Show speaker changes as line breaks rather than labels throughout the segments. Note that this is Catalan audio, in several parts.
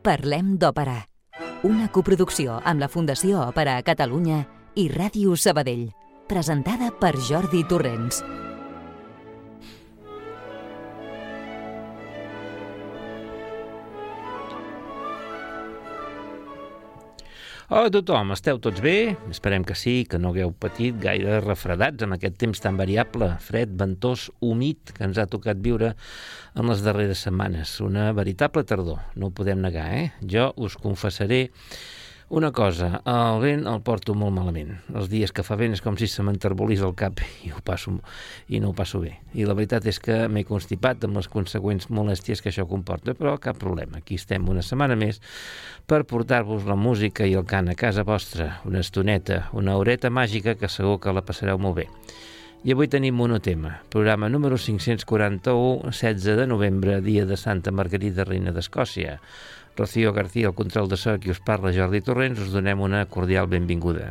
Parlem d'òpera. Una coproducció amb la Fundació Òpera a Catalunya i Ràdio Sabadell. Presentada per Jordi Torrents.
Hola a tothom, esteu tots bé? Esperem que sí, que no hagueu patit gaire refredats amb aquest temps tan variable, fred, ventós, humit que ens ha tocat viure en les darreres setmanes. Una veritable tardor, no ho podem negar, eh? Jo us confessaré una cosa, el vent el porto molt malament. Els dies que fa vent és com si se m'enterbolís el cap i, ho passo, i no ho passo bé. I la veritat és que m'he constipat amb les consegüents molèsties que això comporta, però cap problema. Aquí estem una setmana més per portar-vos la música i el cant a casa vostra, una estoneta, una horeta màgica que segur que la passareu molt bé. I avui tenim monotema, programa número 541, 16 de novembre, dia de Santa Margarida, reina d'Escòcia. Rocío García, el control de so, qui us parla Jordi Torrents, us donem una cordial benvinguda.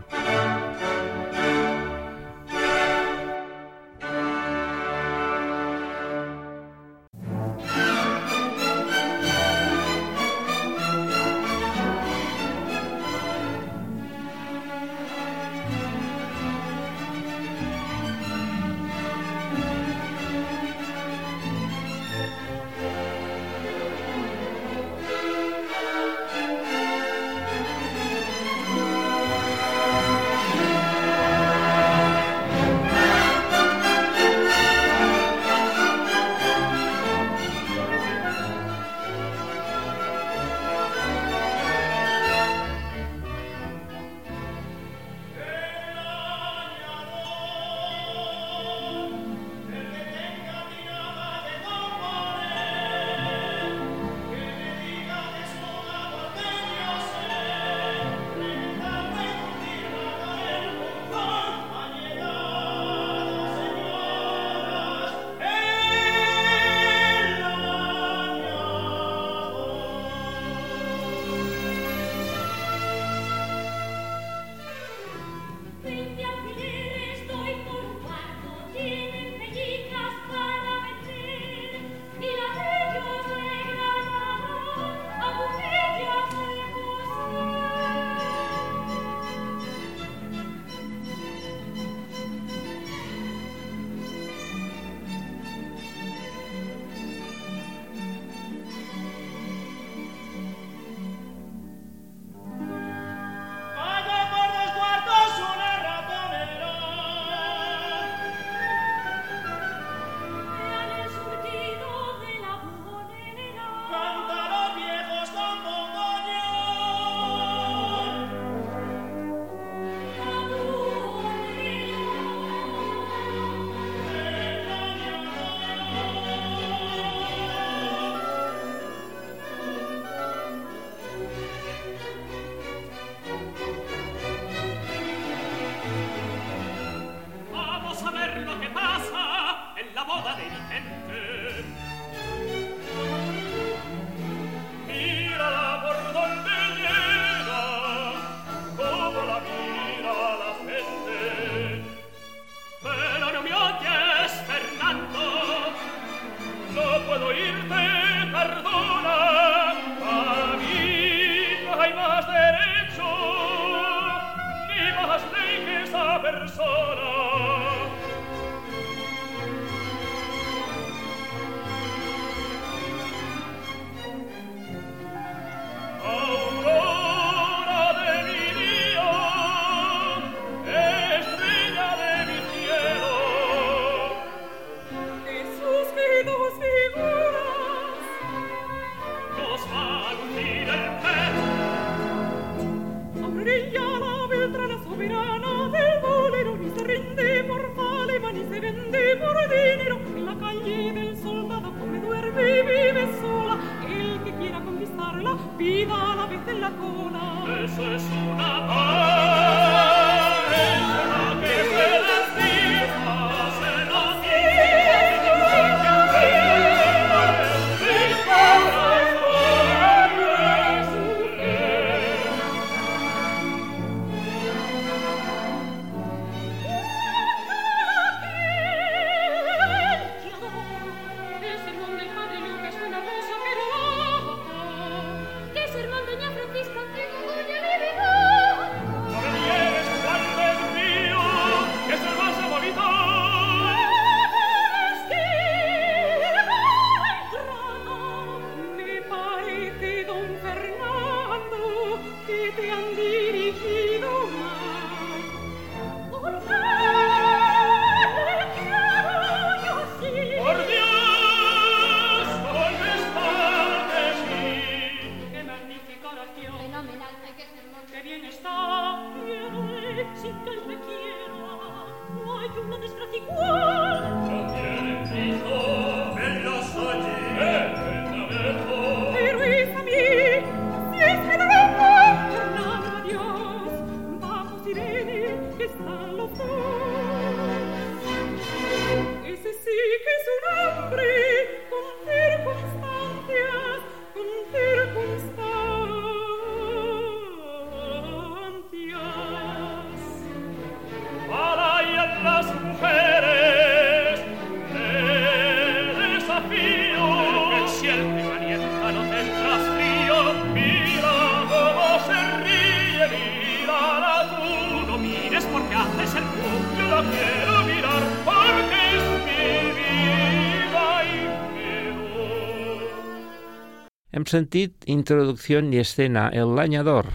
Sentit Introducció i Escena, El Lanyador,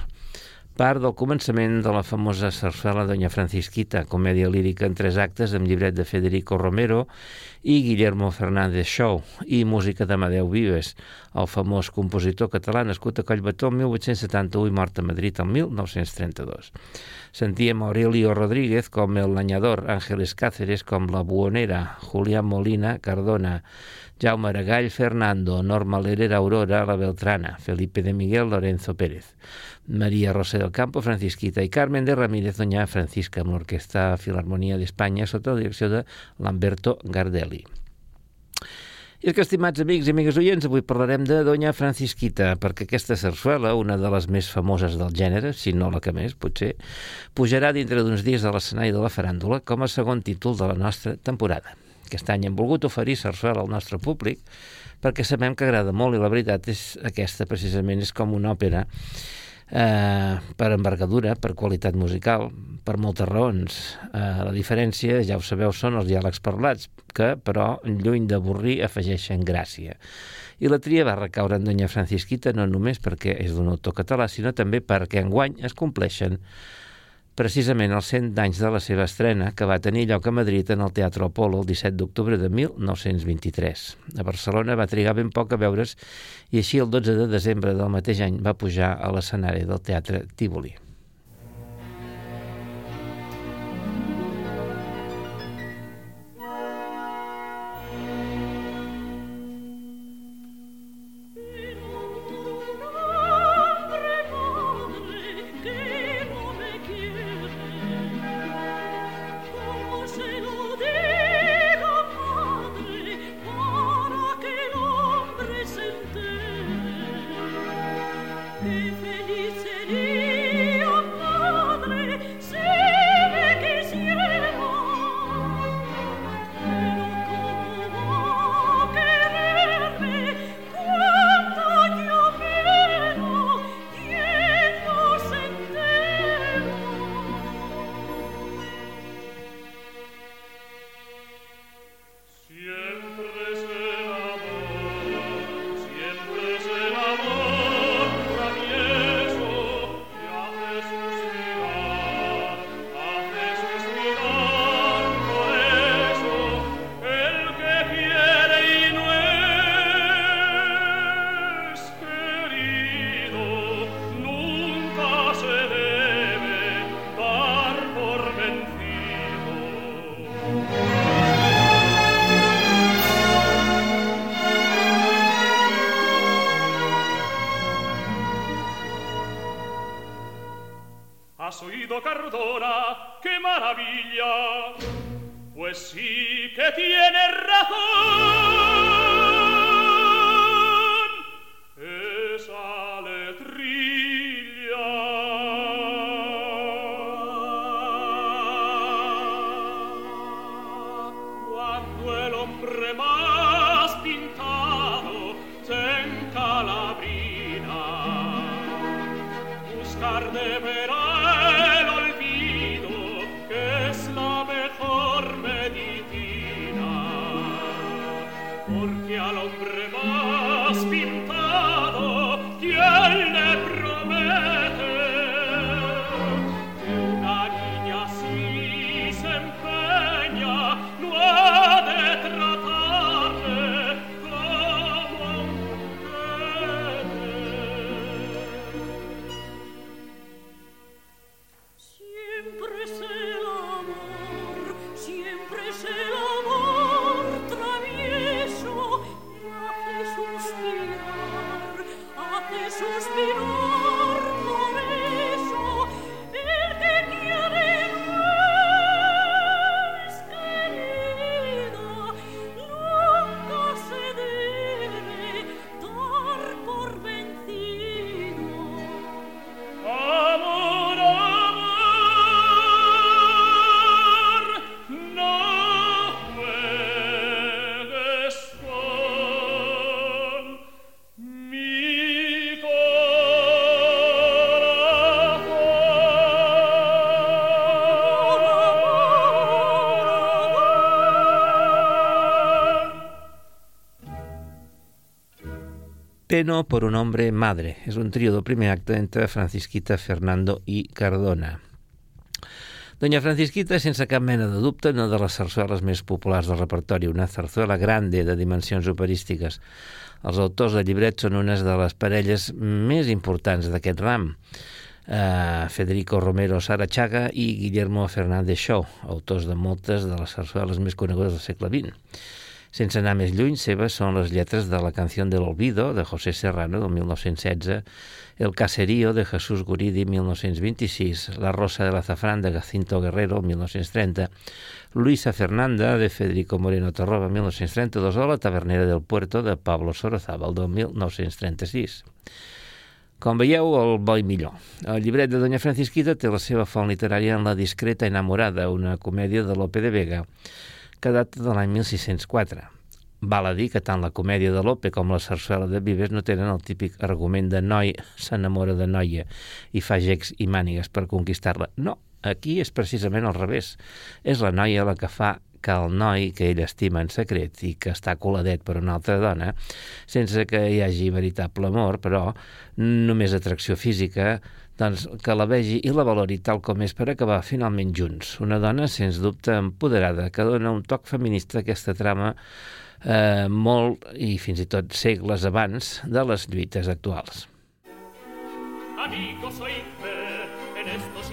part del començament de la famosa sarsuela Doña Francisquita, comèdia lírica en tres actes amb llibret de Federico Romero i Guillermo Fernández Show, i música d'Amadeu Vives, el famós compositor català nascut a Collbató el 1871 i mort a Madrid el 1932. Sentíem Aurelio Rodríguez com el Lanyador, Ángeles Cáceres com la Buonera, Julián Molina, Cardona, Jaume Aragall, Fernando, Norma Lerera, Aurora, La Beltrana, Felipe de Miguel, Lorenzo Pérez, María Rosé del Campo, Francisquita i Carmen de Ramírez Doña Francisca amb l'Orquestra Filarmonia d'Espanya sota la direcció de Lamberto Gardelli. I és que, estimats amics i amigues oients, avui parlarem de Doña Francisquita, perquè aquesta sarsuela, una de les més famoses del gènere, si no la que més, potser, pujarà dintre d'uns dies a l'escenari de la faràndula com a segon títol de la nostra temporada. Aquest any hem volgut oferir sarsuela al nostre públic perquè sabem que agrada molt i la veritat és aquesta precisament és com una òpera eh, per envergadura, per qualitat musical, per moltes raons. Eh, la diferència, ja ho sabeu, són els diàlegs parlats, que, però, lluny d'avorrir, afegeixen gràcia. I la tria va recaure en Doña Francisquita no només perquè és d'un autor català, sinó també perquè enguany es compleixen precisament els 100 d'anys de la seva estrena, que va tenir lloc a Madrid en el Teatre Apolo el 17 d'octubre de 1923. A Barcelona va trigar ben poc a veure's i així el 12 de desembre del mateix any va pujar a l'escenari del Teatre Tívoli. Peno por un hombre madre. És un trio del primer acte entre Francisquita, Fernando i Cardona. Doña Francisquita, sense cap mena de dubte, una de les sarsueles més populars del repertori, una zarzuela grande de dimensions operístiques. Els autors de llibret són unes de les parelles més importants d'aquest ram. Uh, Federico Romero Sarachaga i Guillermo Fernández Shaw, autors de moltes de les sarsueles més conegudes del segle XX. Sense anar més lluny, seves són les lletres de la Canció del Olvido, de José Serrano, del 1916, El Caserío, de Jesús Guridi, 1926, La Rosa de l'Azafrán, de Jacinto Guerrero, 1930, Luisa Fernanda, de Federico Moreno Torroba, 1932, o La Tavernera del Puerto, de Pablo Sorozábal, del 1936. Com veieu, el bo i millor. El llibret de Doña Francisquita té la seva font literària en La discreta enamorada, una comèdia de Lope de Vega, que data de l'any 1604. Val a dir que tant la comèdia de Lope com la sarsuela de Vives no tenen el típic argument de noi s'enamora de noia i fa gecs i mànigues per conquistar-la. No, aquí és precisament al revés. És la noia la que fa que el noi que ell estima en secret i que està coladet per una altra dona, sense que hi hagi veritable amor, però només atracció física, doncs que la vegi i la valori tal com és per acabar finalment junts. Una dona, sens dubte, empoderada, que dona un toc feminista a aquesta trama eh, molt i fins i tot segles abans de les lluites actuals. Amigo, soy en estos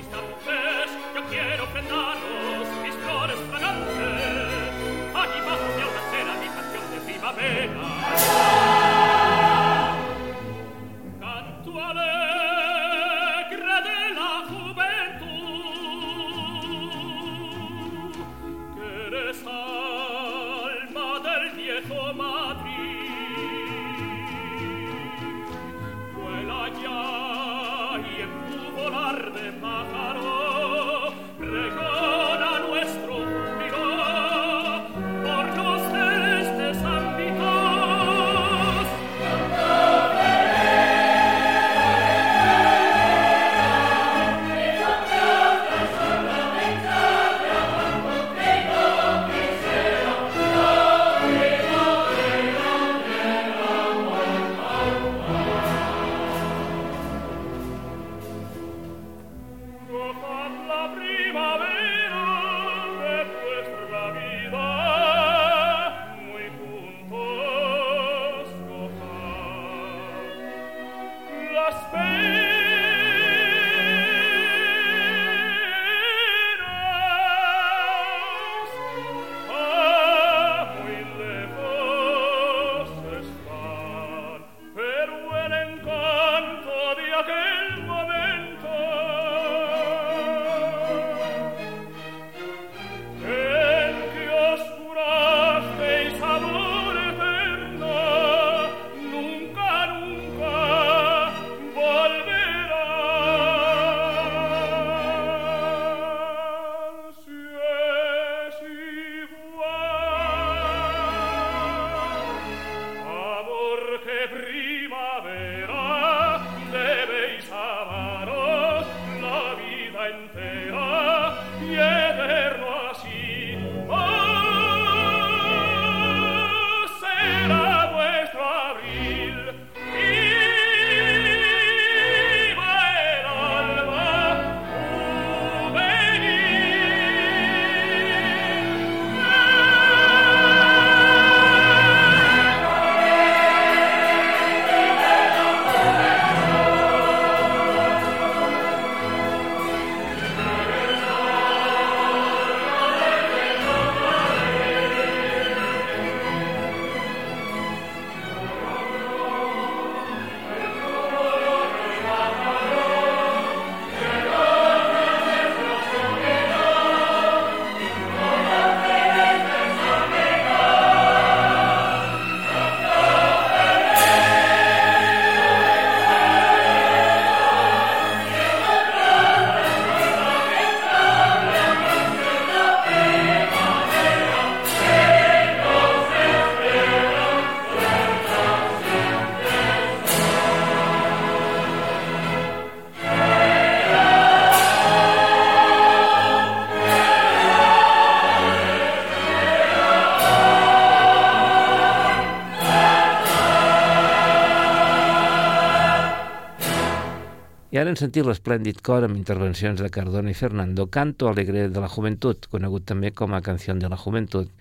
Hem sentit l'esplèndid cor amb intervencions de Cardona i Fernando, Canto Alegre de la Juventud, conegut també com a Canción de la Juventud,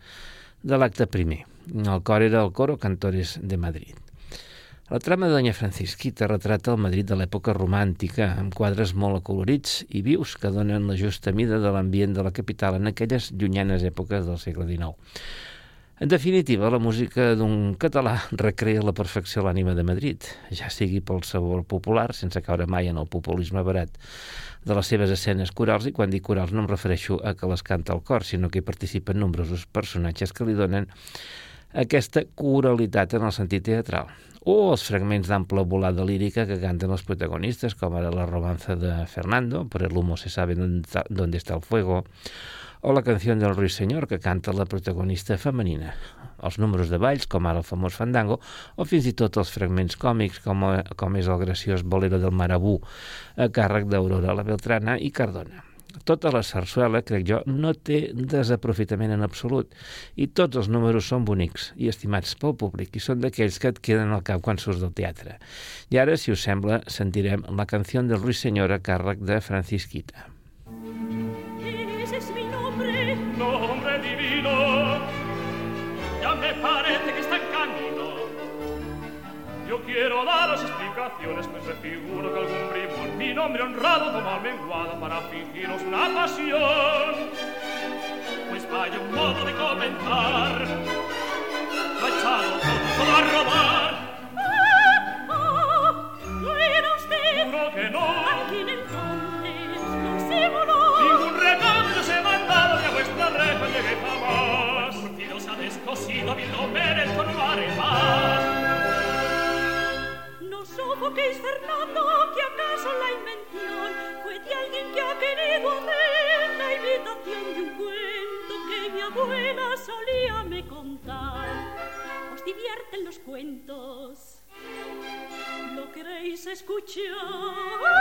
de l'acte primer. El cor era el Coro Cantores de Madrid. La trama de Doña Francisquita retrata el Madrid de l'època romàntica, amb quadres molt acolorits i vius que donen la justa mida de l'ambient de la capital en aquelles llunyanes èpoques del segle XIX. En definitiva, la música d'un català recrea la perfecció l'ànima de Madrid, ja sigui pel sabor popular, sense caure mai en el populisme barat de les seves escenes corals, i quan dic corals no em refereixo a que les canta el cor, sinó que hi participen nombrosos personatges que li donen aquesta coralitat en el sentit teatral. O els fragments d'ample volada lírica que canten els protagonistes, com ara la romanza de Fernando, per el humo se sabe dónde está el fuego, o la canció del Ruiseñor que canta la protagonista femenina, els números de balls, com ara el famós Fandango, o fins i tot els fragments còmics, com, com és el graciós Bolero del Marabú, a càrrec d'Aurora la Beltrana i Cardona. Tota la sarsuela, crec jo, no té desaprofitament en absolut i tots els números són bonics i estimats pel públic i són d'aquells que et queden al cap quan surts del teatre. I ara, si us sembla, sentirem la canció del Ruiseñor a càrrec de Francisquita.
Quiero daros explicaciones, pues me figuro que algún en mi nombre honrado toma menguada para fingiros una pasión. Pues vaya un modo de comentar, lo ha echado todo, a robar.
Ah, ah, ¿no era usted?
Juro que no.
Aquí entonces no se voló.
Ningún recambio se ha mandado ni a vuestra reja llegué jamás descosido mi no merezco no haré más.
Los cuentos, lo queréis escuchar.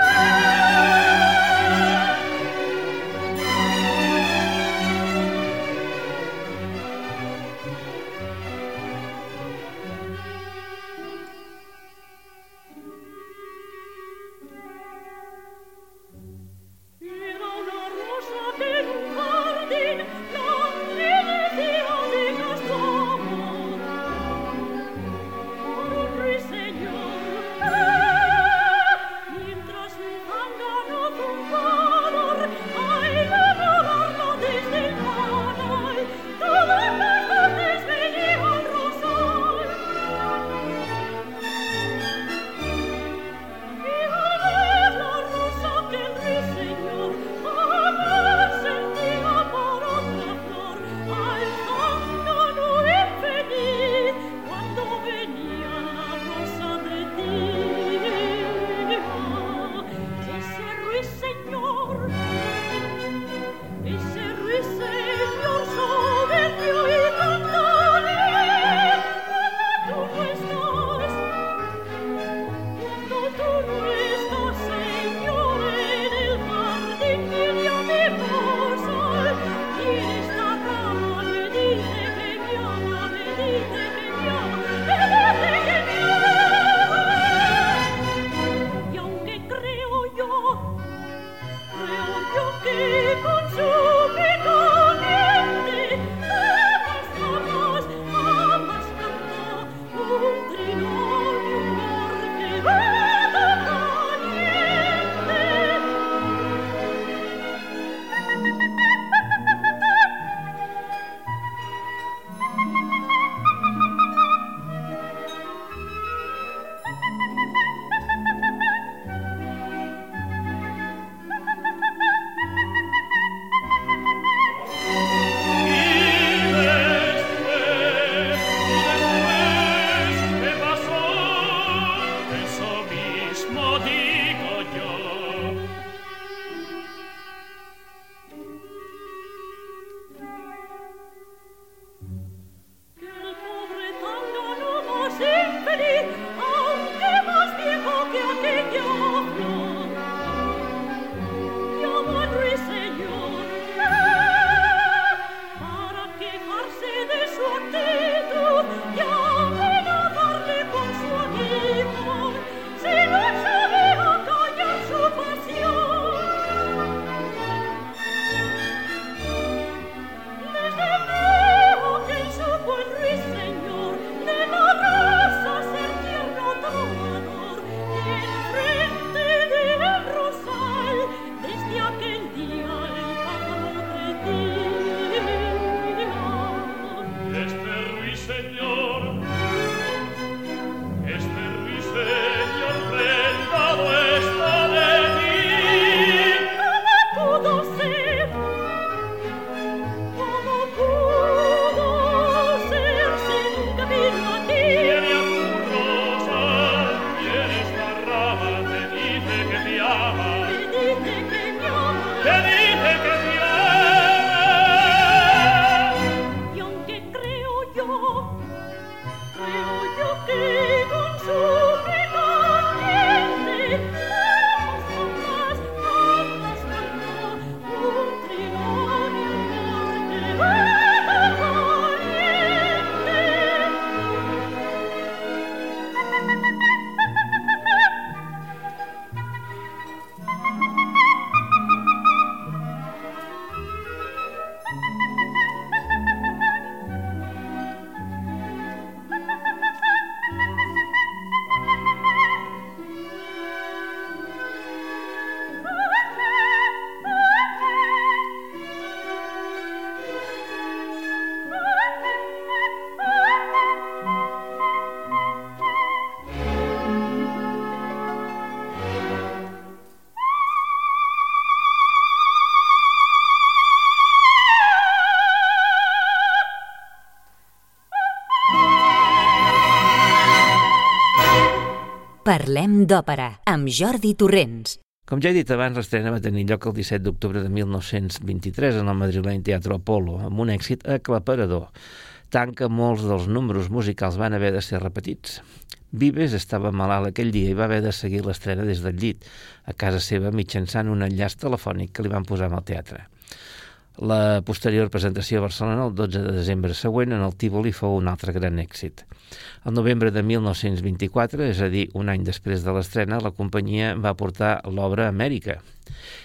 Parlem d'òpera, amb Jordi Torrents.
Com ja he dit abans, l'estrena va tenir lloc el 17 d'octubre de 1923 en el madrileny Teatro Apolo, amb un èxit aclaparador, que molts dels números musicals van haver de ser repetits. Vives estava malalt aquell dia i va haver de seguir l'estrena des del llit, a casa seva mitjançant un enllaç telefònic que li van posar al teatre. La posterior presentació a Barcelona el 12 de desembre següent en el Tívoli fou un altre gran èxit. El novembre de 1924, és a dir, un any després de l'estrena, la companyia va portar l'obra a Amèrica.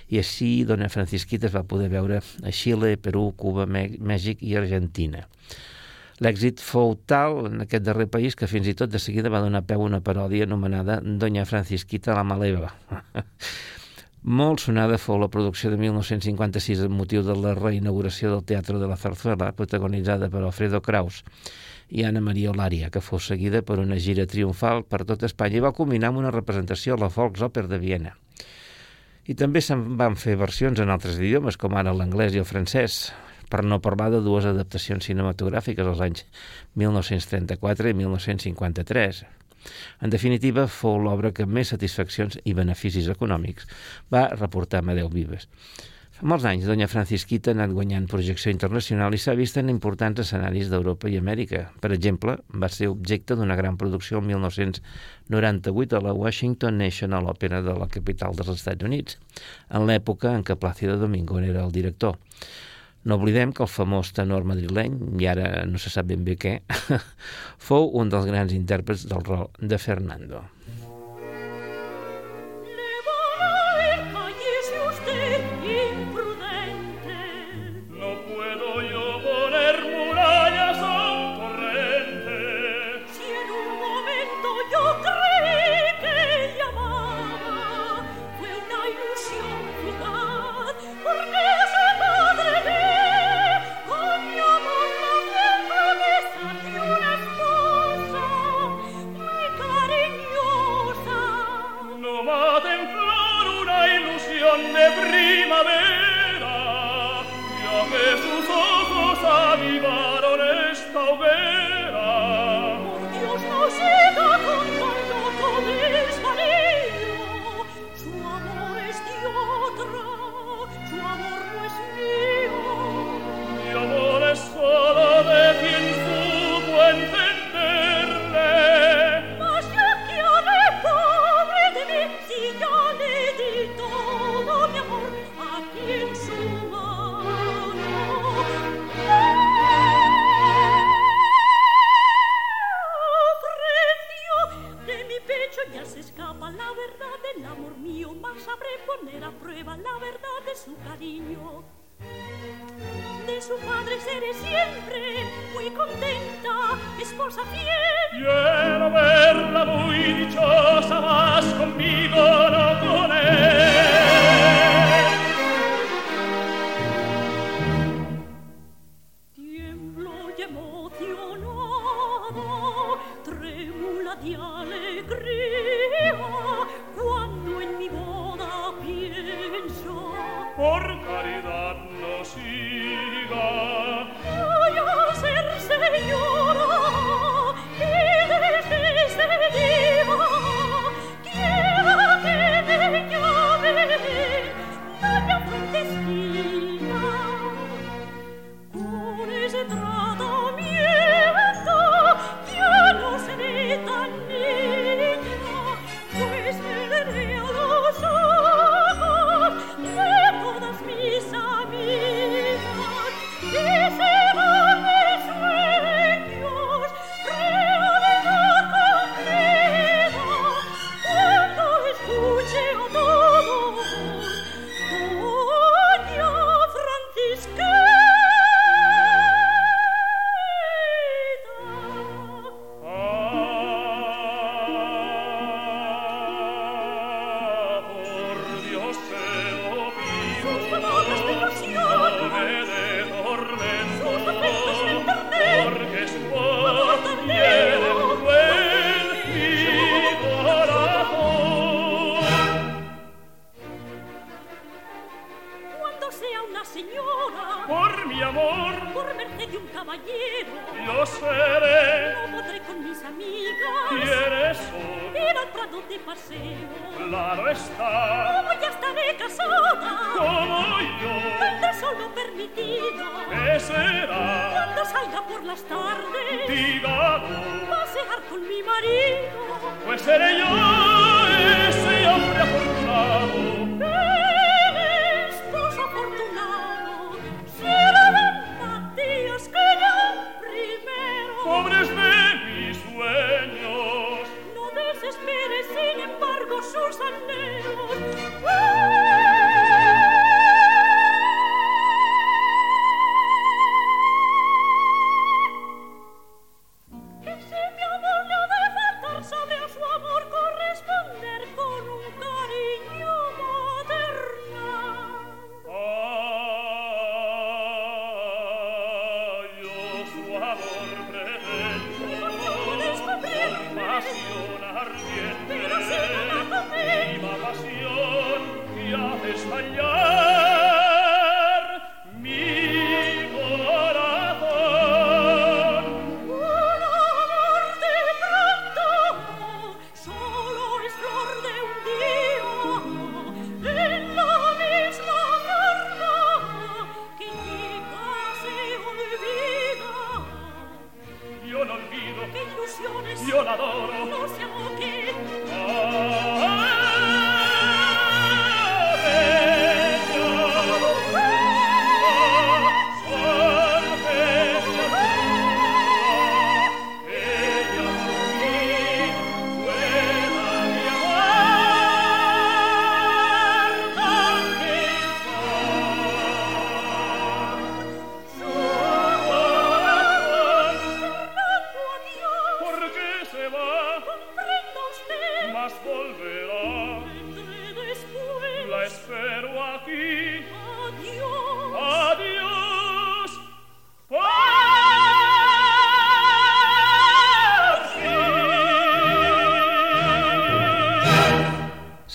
I així Dona Francisquita es va poder veure a Xile, Perú, Cuba, Mèxic i Argentina. L'èxit fou tal en aquest darrer país que fins i tot de seguida va donar peu a una paròdia anomenada Doña Francisquita la Maleva. Molt sonada fou la producció de 1956 amb motiu de la reinauguració del Teatre de la Zarzuela, protagonitzada per Alfredo Kraus i Anna Maria Olaria, que fou seguida per una gira triomfal per tot Espanya i va culminar amb una representació a la Volksoper de Viena. I també se'n van fer versions en altres idiomes, com ara l'anglès i el francès, per no parlar de dues adaptacions cinematogràfiques als anys 1934 i 1953. En definitiva, fou l'obra que més satisfaccions i beneficis econòmics va reportar Amadeu Vives. Fa molts anys, Doña Francisquita ha anat guanyant projecció internacional i s'ha vist en importants escenaris d'Europa i Amèrica. Per exemple, va ser objecte d'una gran producció el 1998 a la Washington National Opera de la capital dels Estats Units, en l'època en què Plácido Domingo era el director. No oblidem que el famós tenor madrileny, i ara no se sap ben bé què, fou un dels grans intèrprets del rol de Fernando.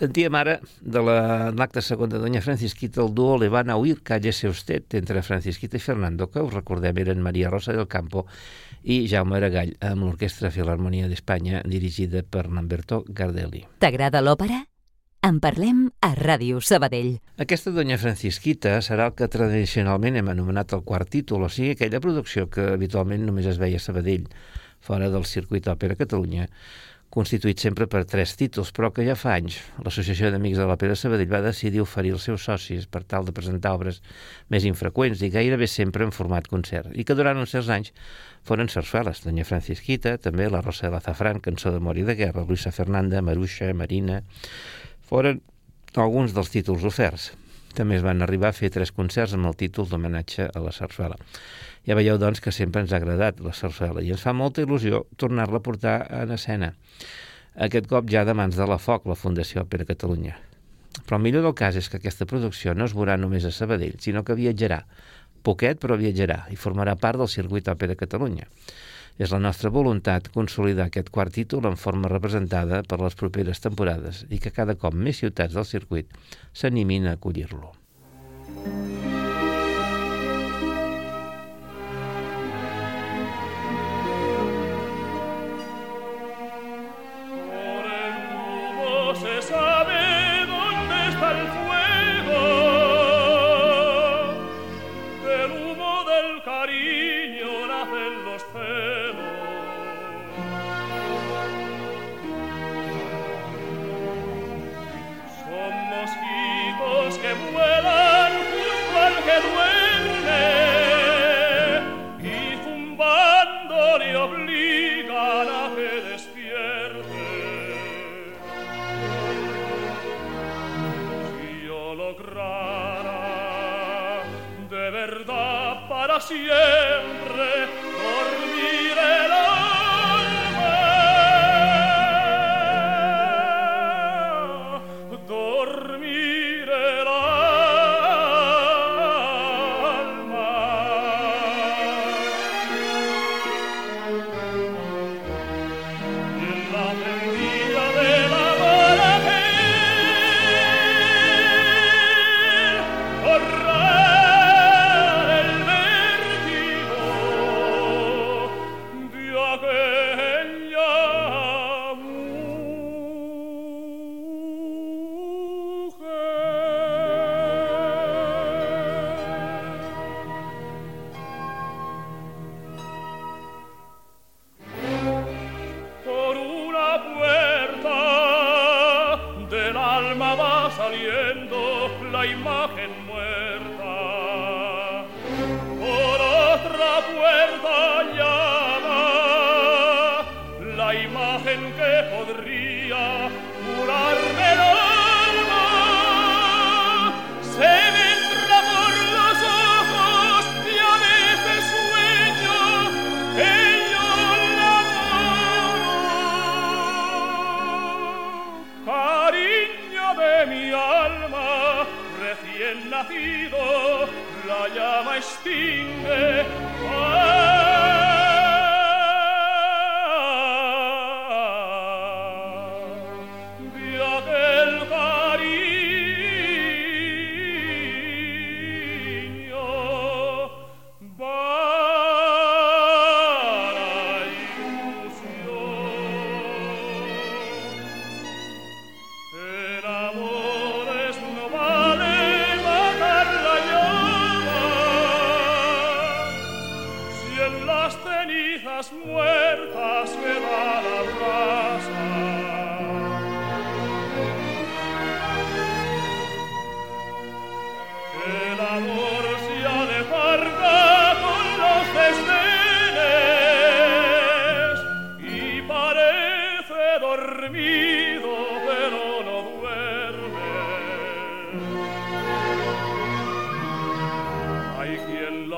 Sentíem ara de la- l'acte segon de Doña Francisquita el duo Le van a oír, cállese usted, entre Francisquita i Fernando, que us recordem eren Maria Rosa del Campo i Jaume Aragall amb l'Orquestra Filharmonia d'Espanya dirigida per Lamberto Gardelli.
T'agrada l'òpera? En parlem a Ràdio Sabadell.
Aquesta Doña Francisquita serà el que tradicionalment hem anomenat el quart títol, o sigui, aquella producció que habitualment només es veia a Sabadell, fora del circuit Òpera Catalunya, constituït sempre per tres títols, però que ja fa anys l'Associació d'Amics de l'Òpera Sabadell va decidir oferir als seus socis per tal de presentar obres més infreqüents i gairebé sempre en format concert, i que durant uns certs anys foren sarsueles, Doña Francisquita, també la Rosa de l'Azafrán, Cançó d'amor i de guerra, Luisa Fernanda, Maruixa, Marina... Foren alguns dels títols oferts. També es van arribar a fer tres concerts amb el títol d'homenatge a la sarsuela. Ja veieu, doncs, que sempre ens ha agradat la sarsuela i ens fa molta il·lusió tornar-la a portar en escena. Aquest cop ja de mans de la Foc, la Fundació per a Catalunya. Però el millor del cas és que aquesta producció no es veurà només a Sabadell, sinó que viatjarà. Poquet, però viatjarà i formarà part del circuit Òpera Catalunya. És la nostra voluntat consolidar aquest quart títol en forma representada per les properes temporades i que cada cop més ciutats del circuit s'animin a acollir-lo.
Por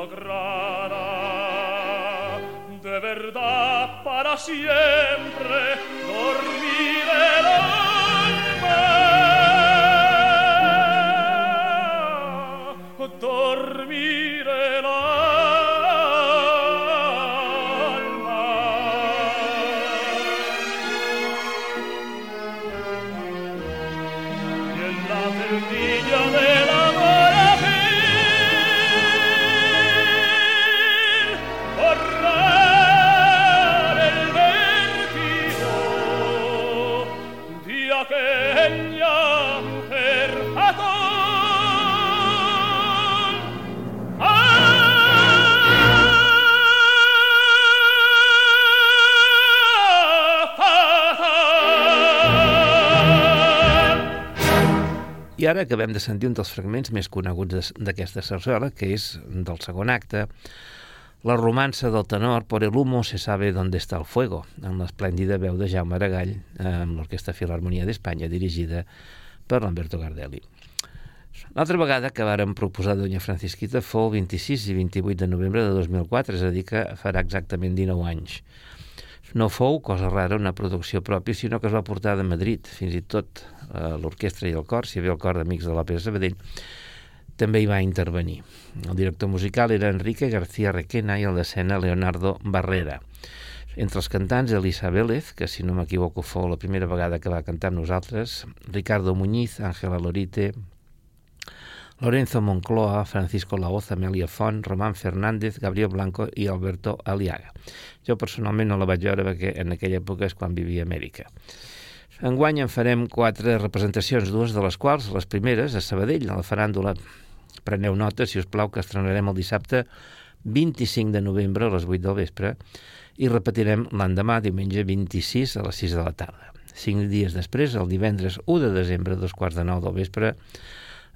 lograra de verdad para siempre dormir el alma. Dormir
ara acabem de sentir un dels fragments més coneguts d'aquesta sarsuela, que és del segon acte, la romança del tenor Por el humo se sabe dónde está el fuego, amb l'esplèndida veu de Jaume Aragall, amb l'Orquestra Filharmonia d'Espanya, dirigida per Lamberto Gardelli. L'altra vegada que vàrem proposar Doña Francisquita fou el 26 i 28 de novembre de 2004, és a dir, que farà exactament 19 anys. No fou, cosa rara, una producció pròpia, sinó que es va portar de Madrid, fins i tot eh, l'orquestra i el cor, si hi havia el cor d'Amics de l'Òpera Sabadell, també hi va intervenir. El director musical era Enrique García Requena i el d'escena Leonardo Barrera. Entre els cantants, Elisa Vélez, que si no m'equivoco fou la primera vegada que va cantar amb nosaltres, Ricardo Muñiz, Ángela Lorite, Lorenzo Moncloa, Francisco Laoz, Amelia Font, Román Fernández, Gabriel Blanco i Alberto Aliaga. Jo personalment no la vaig veure perquè en aquella època és quan vivia a Amèrica. Enguany en farem quatre representacions, dues de les quals, les primeres, a Sabadell, a la faràndula. Preneu nota, si us plau, que estrenarem el dissabte 25 de novembre a les 8 del vespre i repetirem l'endemà, diumenge 26 a les 6 de la tarda. Cinc dies després, el divendres 1 de desembre, a dos quarts de nou del vespre,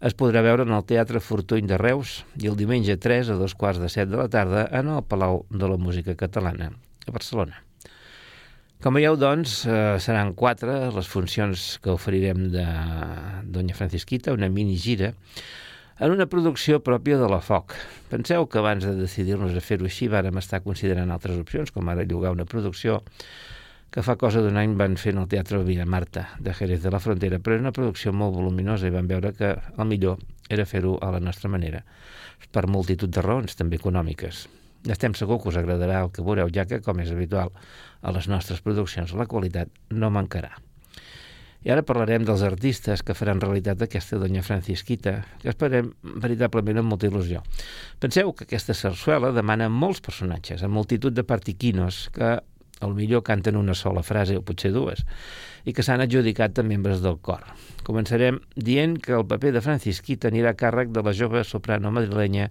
es podrà veure en el Teatre Fortuny de Reus i el diumenge 3 a dos quarts de set de la tarda en el Palau de la Música Catalana, a Barcelona. Com veieu, doncs, eh, seran quatre les funcions que oferirem de Doña Francisquita, una mini gira, en una producció pròpia de la FOC. Penseu que abans de decidir-nos a fer-ho així vàrem estar considerant altres opcions, com ara llogar una producció que fa cosa d'un any van fer en el Teatre Villa Marta, de Jerez de la Frontera, però és una producció molt voluminosa i vam veure que el millor era fer-ho a la nostra manera, per multitud de raons, també econòmiques. Estem segur que us agradarà el que veureu, ja que, com és habitual, a les nostres produccions la qualitat no mancarà. I ara parlarem dels artistes que faran realitat aquesta Doña Francisquita, que esperem veritablement amb molta il·lusió. Penseu que aquesta sarsuela demana molts personatges, amb multitud de partiquinos, que al millor canten una sola frase o potser dues, i que s'han adjudicat a membres del cor. Començarem dient que el paper de Francisquita anirà càrrec de la jove soprano madrilenya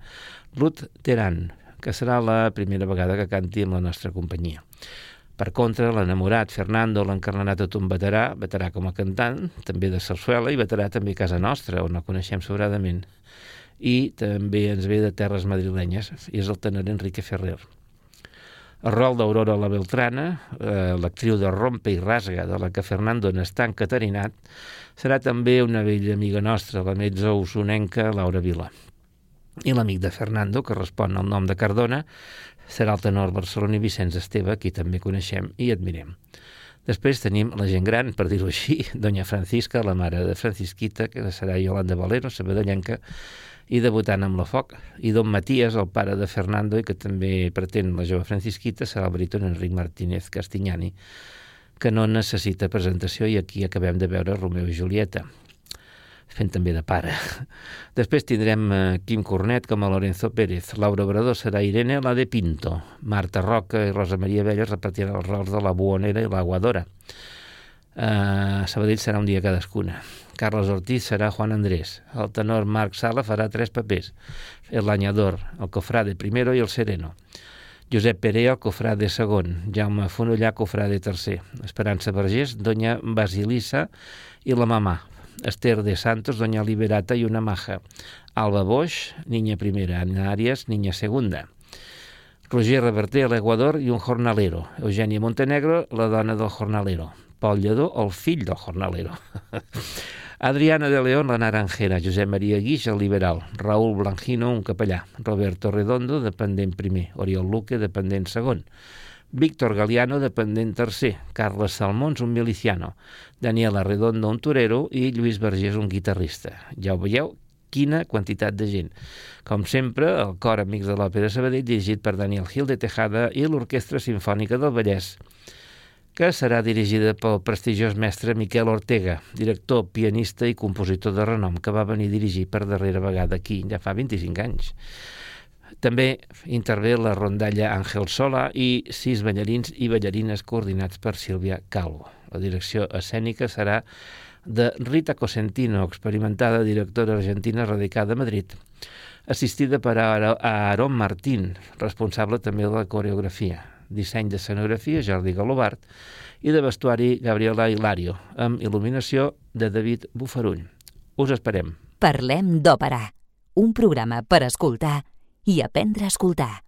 Ruth Teran, que serà la primera vegada que canti amb la nostra companyia. Per contra, l'enamorat Fernando, l'encarnat un veterà, veterà com a cantant, també de Sarsuela, i veterà també a casa nostra, on el coneixem sobradament. I també ens ve de terres madrilenyes, i és el tenor Enrique Ferrer. Rol d'Aurora la Beltrana, eh, l'actriu de Rompe i Rasga, de la que Fernando n'està encaterinat, serà també una vella amiga nostra, la metza usonenca Laura Vila. I l'amic de Fernando, que respon al nom de Cardona, serà el tenor barceloní Vicenç Esteve, qui també coneixem i admirem. Després tenim la gent gran, per dir-ho així, Doña Francisca, la mare de Francisquita, que serà Yolanda Valero, sabadellenca, i debutant amb la foc, i Don Matías, el pare de Fernando, i que també pretén la jove Francisquita, serà el baríton Enric Martínez Castignani, que no necessita presentació i aquí acabem de veure Romeu i Julieta fent també de pare. Després tindrem eh, Quim Cornet com a Lorenzo Pérez, Laura Obrador serà Irene, la de Pinto, Marta Roca i Rosa Maria Vella repetiran els rols de la Buonera i la Guadora. Uh, Sabadell serà un dia cadascuna. Carlos Ortiz serà Juan Andrés. El tenor Marc Sala farà tres papers. El Lanyador, el Cofrade primero i el Sereno. Josep Perea, Cofrade segon. Jaume Fonollà, Cofrade tercer. Esperança Vergés, Doña Basilissa i la mamà, Esther de Santos, Doña Liberata y una maja. Alba Bosch, niña primera. Ana Arias, niña segunda. Roger Reverter, l'Eguador i un jornalero. Eugènia Montenegro, la dona del jornalero. Pol Lledó, el fill del jornalero. Adriana de León, la naranjera. Josep Maria Guix, el liberal. Raúl Blanquino, un capellà. Roberto Redondo, dependent primer. Oriol Luque, dependent segon. Víctor Galiano, dependent tercer, Carles Salmons, un miliciano, Daniel Arredondo, un torero, i Lluís Vergés, un guitarrista. Ja ho veieu, quina quantitat de gent. Com sempre, el cor Amics de l'Òpera Sabadell, dirigit per Daniel Gil de Tejada i l'Orquestra Simfònica del Vallès, que serà dirigida pel prestigiós mestre Miquel Ortega, director, pianista i compositor de renom, que va venir a dirigir per darrera vegada aquí, ja fa 25 anys. També intervé la rondalla Àngel Sola i sis ballarins i ballarines coordinats per Sílvia Calvo. La direcció escènica serà de Rita Cosentino, experimentada directora argentina radicada a Madrid, assistida per Aaron Martín, responsable també de la coreografia, disseny de scenografia Jordi Galobart i de vestuari Gabriela Hilario, amb il·luminació de David Bufarull. Us esperem.
Parlem d'òpera, un programa per escoltar i aprendre a escoltar.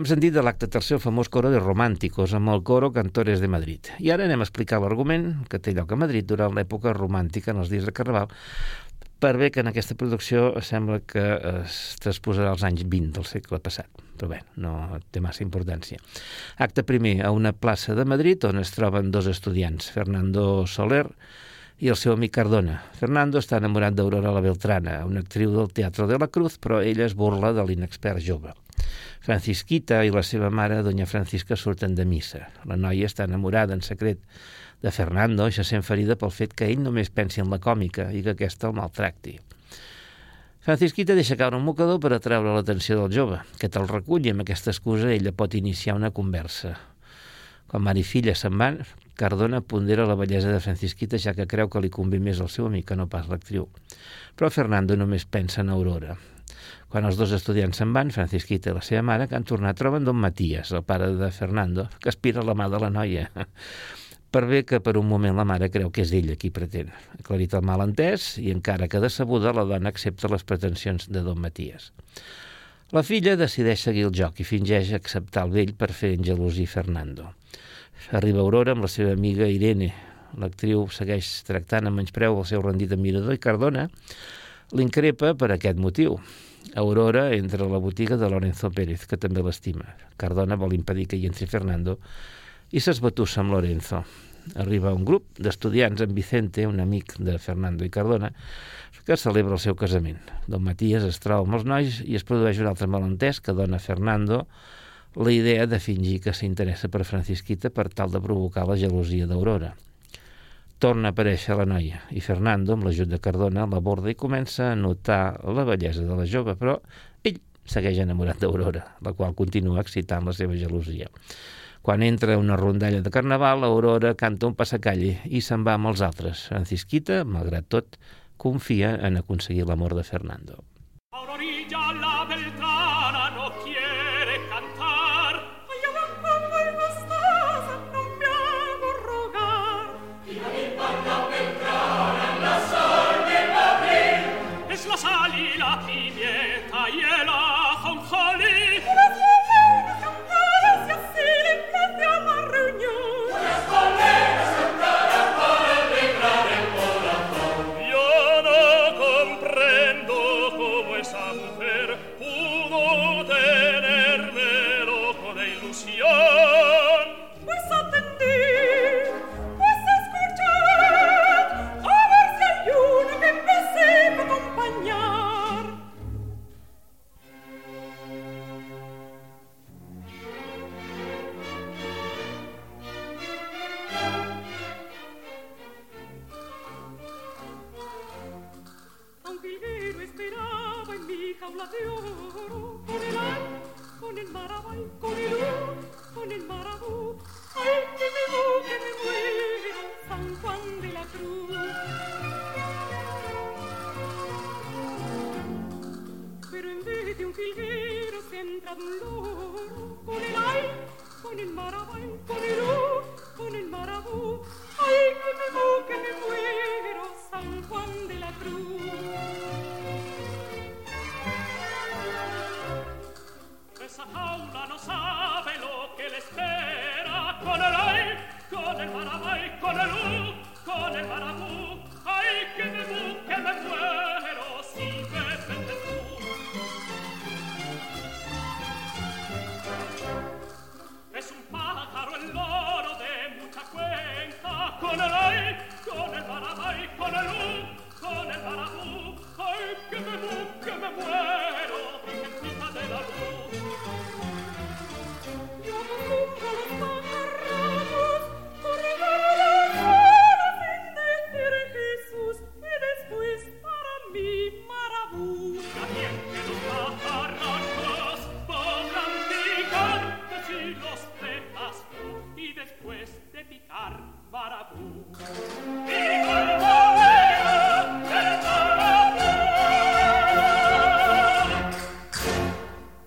Hem sentit de l'acte tercer el famós coro de Románticos amb el coro Cantores de Madrid. I ara anem a explicar l'argument que té lloc a Madrid durant l'època romàntica en els dies de Carnaval, per bé que en aquesta producció sembla que es transposarà als anys 20 del segle passat, però bé, no té massa importància. Acte primer a una plaça de Madrid on es troben dos estudiants, Fernando Soler i el seu amic Cardona. Fernando està enamorat d'Aurora la Beltrana, una actriu del Teatre de la Cruz, però ella es burla de l'inexpert jove. Francisquita i la seva mare, doña Francisca, surten de missa. La noia està enamorada en secret de Fernando i se sent ferida pel fet que ell només pensi en la còmica i que aquesta el maltracti. Francisquita deixa caure un mocador per atreure l'atenció del jove, que te'l recull i amb aquesta excusa ella pot iniciar una conversa. Quan mare i filla se'n van, Cardona pondera la bellesa de Francisquita ja que creu que li convé més el seu amic que no pas l'actriu. Però Fernando només pensa en Aurora. Quan els dos estudiants se'n van, Francisquita i la seva mare, que han tornat, troben don Matías, el pare de Fernando, que aspira la mà de la noia. Per bé que per un moment la mare creu que és ell qui pretén. Aclarit el malentès i encara que decebuda la dona accepta les pretensions de don Matías. La filla decideix seguir el joc i fingeix acceptar el vell per fer engelosir Fernando. Arriba Aurora amb la seva amiga Irene. L'actriu segueix tractant amb menyspreu el seu rendit admirador i Cardona l'increpa per aquest motiu. Aurora entra a la botiga de Lorenzo Pérez, que també l'estima. Cardona vol impedir que hi entri Fernando i s'esbatussa amb Lorenzo. Arriba un grup d'estudiants amb Vicente, un amic de Fernando i Cardona, que celebra el seu casament. Don Matías es troba amb els nois i es produeix un altre malentès que dona a Fernando la idea de fingir que s'interessa per Francisquita per tal de provocar la gelosia d'Aurora. Torna a aparèixer la noia i Fernando, amb l'ajut de Cardona, l'aborda i comença a notar la bellesa de la jove, però ell segueix enamorat d'Aurora, la qual continua excitant la seva gelosia. Quan entra una rondalla de carnaval, Aurora canta un passacalle i se'n va amb els altres. Francisquita, malgrat tot, confia en aconseguir l'amor de Fernando.
Aurorilla la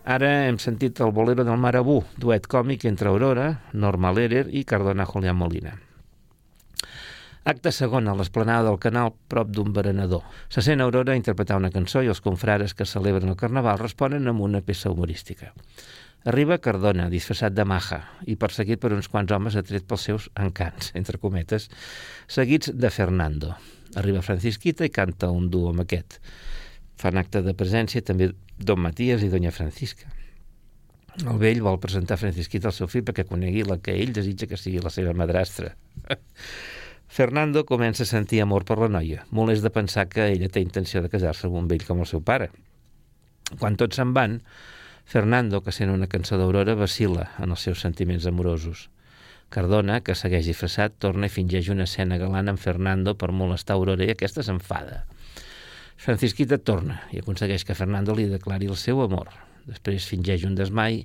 Ara hem sentit el bolero del Marabú, duet còmic entre Aurora, Norma Lerer i Cardona Julián Molina. Acte segon a l'esplanada del canal prop d'un berenador. Se sent Aurora interpretar una cançó i els confrares que celebren el carnaval responen amb una peça humorística. Arriba Cardona, disfressat de maja, i perseguit per uns quants homes atret pels seus encants, entre cometes, seguits de Fernando. Arriba Francisquita i canta un duo amb aquest. Fan acte de presència també Don Matías i Doña Francisca. El vell vol presentar Francisquita al seu fill perquè conegui la que ell desitja que sigui la seva madrastra. Fernando comença a sentir amor per la noia, molest de pensar que ella té intenció de casar-se amb un vell com el seu pare. Quan tots se'n van, Fernando, que sent una cançó d'Aurora, vacila en els seus sentiments amorosos. Cardona, que segueix disfressat, torna i fingeix una escena galant amb Fernando per molestar Aurora i aquesta s'enfada. Francisquita torna i aconsegueix que Fernando li declari el seu amor. Després fingeix un desmai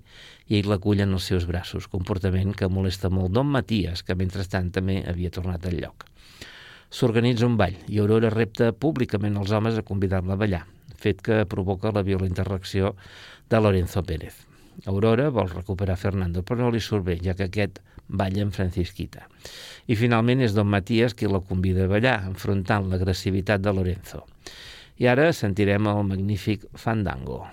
i ell l'acull en els seus braços, comportament que molesta molt Don Matías, que mentrestant també havia tornat al lloc. S'organitza un ball i Aurora repta públicament els homes a convidar-la a ballar, fet que provoca la violenta reacció de Lorenzo Pérez. Aurora vol recuperar Fernando, però no li surt bé, ja que aquest balla amb Francisquita. I finalment és Don Matías qui la convida a ballar, enfrontant l'agressivitat de Lorenzo. I ara sentirem el magnífic Fandango.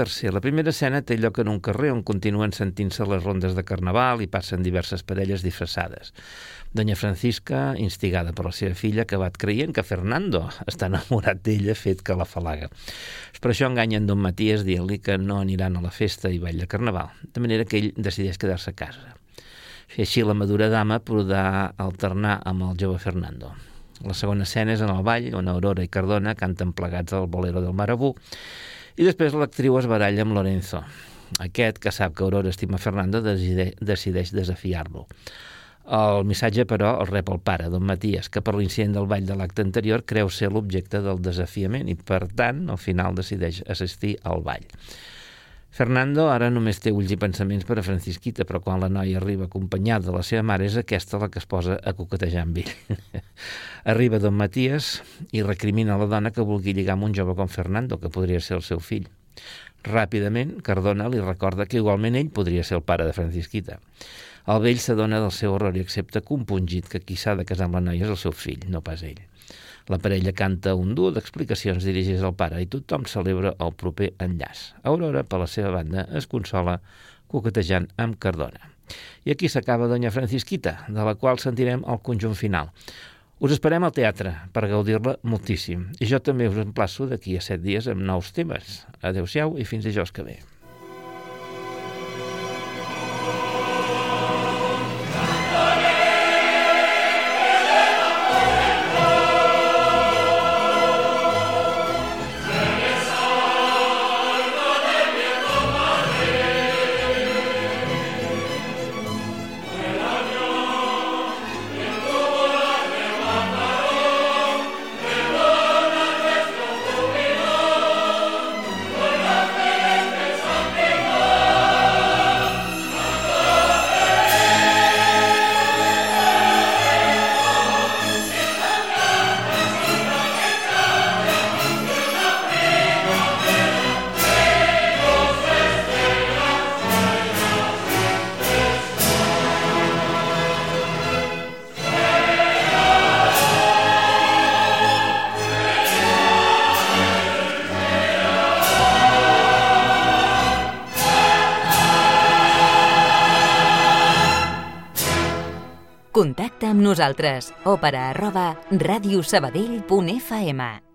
Tercer. La primera escena té lloc en un carrer on continuen sentint-se les rondes de carnaval i passen diverses parelles disfressades. Doña Francisca, instigada per la seva filla, que acabat creient que Fernando està enamorat d'ella, fet que la falaga. Per això enganyen Don Matías dient-li que no aniran a la festa i ball de carnaval, de manera que ell decideix quedar-se a casa. I així la madura dama podrà alternar amb el jove Fernando. La segona escena és en el ball, on Aurora i Cardona canten plegats al bolero del Marabú, i després l'actriu es baralla amb Lorenzo. Aquest, que sap que Aurora estima Fernando, decideix, desafiar-lo. El missatge, però, el rep el pare, don Matías, que per l'incident del ball de l'acte anterior creu ser l'objecte del desafiament i, per tant, al final decideix assistir al ball. Fernando ara només té ulls i pensaments per a Francisquita, però quan la noia arriba acompanyada de la seva mare és aquesta la que es posa a coquetejar amb ell. arriba don Matías i recrimina la dona que vulgui lligar amb un jove com Fernando, que podria ser el seu fill. Ràpidament, Cardona li recorda que igualment ell podria ser el pare de Francisquita. El vell s'adona del seu error i accepta compungit que qui s'ha de casar amb la noia és el seu fill, no pas ell. La parella canta un duo d'explicacions dirigides al pare i tothom celebra el proper enllaç. Aurora, per la seva banda, es consola coquetejant amb Cardona. I aquí s'acaba Doña Francisquita, de la qual sentirem el conjunt final. Us esperem al teatre per gaudir-la moltíssim. I jo també us emplaço d'aquí a set dies amb nous temes. Adéu-siau i fins dijous que ve.
Nosaltres. Òpera arroba radiosabadell.fm